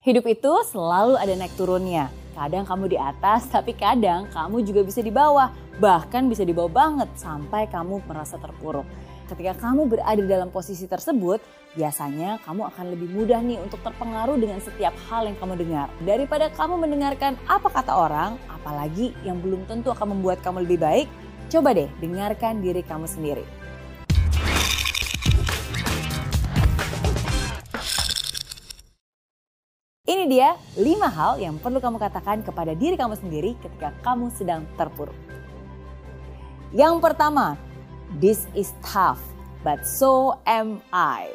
Hidup itu selalu ada naik turunnya. Kadang kamu di atas, tapi kadang kamu juga bisa di bawah. Bahkan bisa di bawah banget sampai kamu merasa terpuruk. Ketika kamu berada dalam posisi tersebut, biasanya kamu akan lebih mudah nih untuk terpengaruh dengan setiap hal yang kamu dengar. Daripada kamu mendengarkan apa kata orang, apalagi yang belum tentu akan membuat kamu lebih baik, coba deh dengarkan diri kamu sendiri. Dia 5 hal yang perlu kamu katakan kepada diri kamu sendiri ketika kamu sedang terpuruk. Yang pertama, this is tough, but so am I.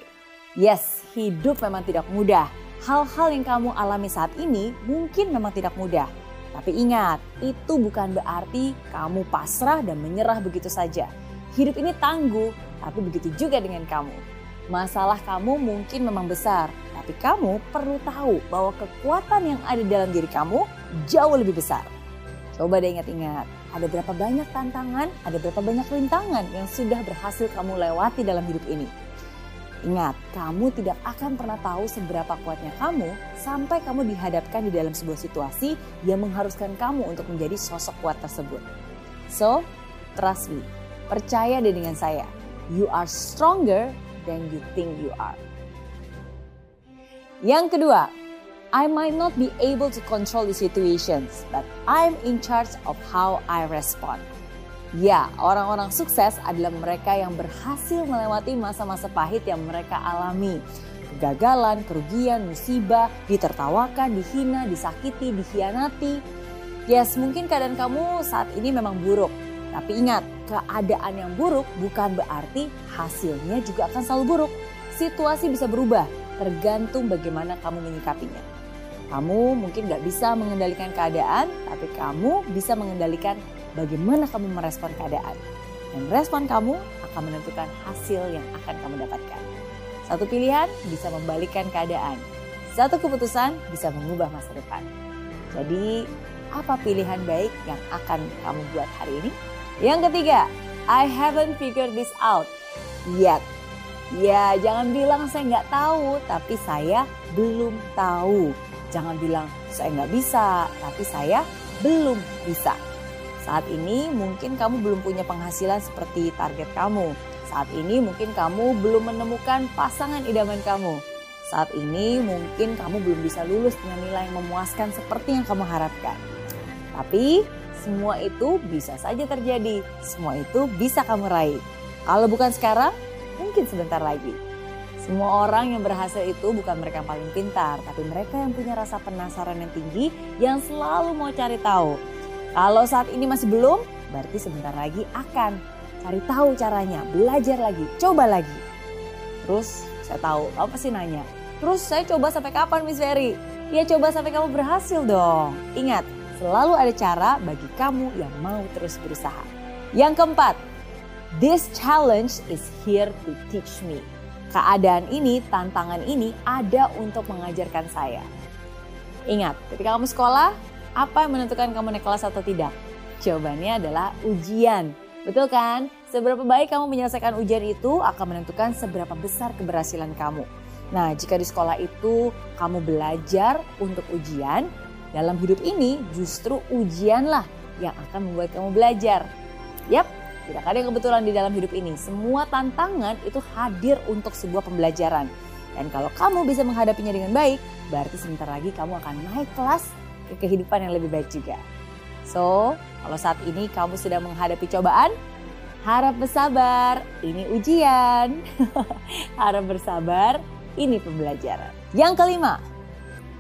Yes, hidup memang tidak mudah. Hal-hal yang kamu alami saat ini mungkin memang tidak mudah. Tapi ingat, itu bukan berarti kamu pasrah dan menyerah begitu saja. Hidup ini tangguh, tapi begitu juga dengan kamu. Masalah kamu mungkin memang besar, tapi kamu perlu tahu bahwa kekuatan yang ada dalam diri kamu jauh lebih besar. Coba deh ingat-ingat, ada berapa banyak tantangan, ada berapa banyak rintangan yang sudah berhasil kamu lewati dalam hidup ini. Ingat, kamu tidak akan pernah tahu seberapa kuatnya kamu sampai kamu dihadapkan di dalam sebuah situasi yang mengharuskan kamu untuk menjadi sosok kuat tersebut. So, trust me, percaya deh dengan saya. You are stronger than you think you are. Yang kedua, I might not be able to control the situations, but I'm in charge of how I respond. Ya, orang-orang sukses adalah mereka yang berhasil melewati masa-masa pahit yang mereka alami. Kegagalan, kerugian, musibah, ditertawakan, dihina, disakiti, dikhianati. Yes, mungkin keadaan kamu saat ini memang buruk. Tapi ingat, keadaan yang buruk bukan berarti hasilnya juga akan selalu buruk. Situasi bisa berubah, tergantung bagaimana kamu menyikapinya. Kamu mungkin gak bisa mengendalikan keadaan, tapi kamu bisa mengendalikan bagaimana kamu merespon keadaan. Dan respon kamu akan menentukan hasil yang akan kamu dapatkan. Satu pilihan bisa membalikkan keadaan. Satu keputusan bisa mengubah masa depan. Jadi, apa pilihan baik yang akan kamu buat hari ini? Yang ketiga, I haven't figured this out yet. Ya, jangan bilang saya nggak tahu, tapi saya belum tahu. Jangan bilang saya nggak bisa, tapi saya belum bisa. Saat ini mungkin kamu belum punya penghasilan seperti target kamu. Saat ini mungkin kamu belum menemukan pasangan idaman kamu. Saat ini mungkin kamu belum bisa lulus dengan nilai yang memuaskan seperti yang kamu harapkan. Tapi semua itu bisa saja terjadi. Semua itu bisa kamu raih. Kalau bukan sekarang, mungkin sebentar lagi. Semua orang yang berhasil itu bukan mereka yang paling pintar, tapi mereka yang punya rasa penasaran yang tinggi yang selalu mau cari tahu. Kalau saat ini masih belum, berarti sebentar lagi akan cari tahu caranya, belajar lagi, coba lagi. Terus saya tahu, kamu pasti nanya, terus saya coba sampai kapan Miss Ferry? Ya coba sampai kamu berhasil dong. Ingat, selalu ada cara bagi kamu yang mau terus berusaha. Yang keempat, This challenge is here to teach me. Keadaan ini, tantangan ini ada untuk mengajarkan saya. Ingat, ketika kamu sekolah, apa yang menentukan kamu naik kelas atau tidak? Jawabannya adalah ujian. Betul kan? Seberapa baik kamu menyelesaikan ujian itu akan menentukan seberapa besar keberhasilan kamu. Nah, jika di sekolah itu kamu belajar untuk ujian, dalam hidup ini justru ujianlah yang akan membuat kamu belajar. Yap, tidak ada yang kebetulan di dalam hidup ini. Semua tantangan itu hadir untuk sebuah pembelajaran. Dan kalau kamu bisa menghadapinya dengan baik, berarti sebentar lagi kamu akan naik kelas ke kehidupan yang lebih baik juga. So, kalau saat ini kamu sedang menghadapi cobaan, harap bersabar, ini ujian. harap bersabar, ini pembelajaran. Yang kelima,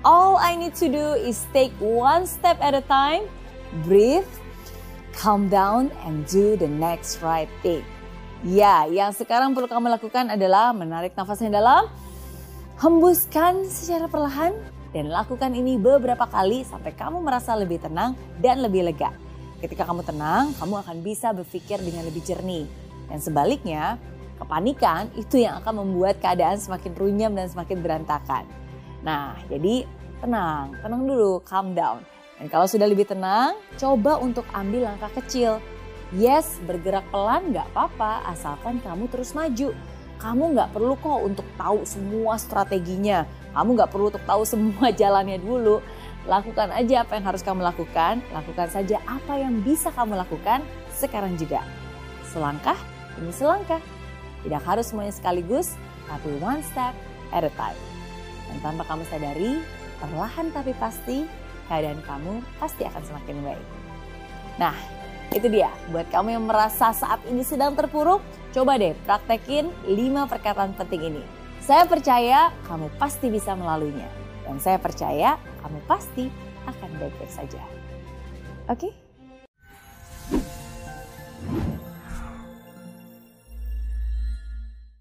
all I need to do is take one step at a time, breathe, calm down and do the next right thing. Ya, yang sekarang perlu kamu lakukan adalah menarik nafas yang dalam, hembuskan secara perlahan, dan lakukan ini beberapa kali sampai kamu merasa lebih tenang dan lebih lega. Ketika kamu tenang, kamu akan bisa berpikir dengan lebih jernih. Dan sebaliknya, kepanikan itu yang akan membuat keadaan semakin runyam dan semakin berantakan. Nah, jadi tenang, tenang dulu, calm down. Dan kalau sudah lebih tenang, coba untuk ambil langkah kecil. Yes, bergerak pelan nggak apa-apa, asalkan kamu terus maju. Kamu nggak perlu kok untuk tahu semua strateginya. Kamu nggak perlu untuk tahu semua jalannya dulu. Lakukan aja apa yang harus kamu lakukan. Lakukan saja apa yang bisa kamu lakukan sekarang juga. Selangkah demi selangkah. Tidak harus semuanya sekaligus, tapi one step at a time. Dan tanpa kamu sadari, perlahan tapi pasti, keadaan kamu pasti akan semakin baik. Nah, itu dia. Buat kamu yang merasa saat ini sedang terpuruk, coba deh praktekin 5 perkataan penting ini. Saya percaya kamu pasti bisa melaluinya. Dan saya percaya kamu pasti akan baik-baik saja. Oke? Okay?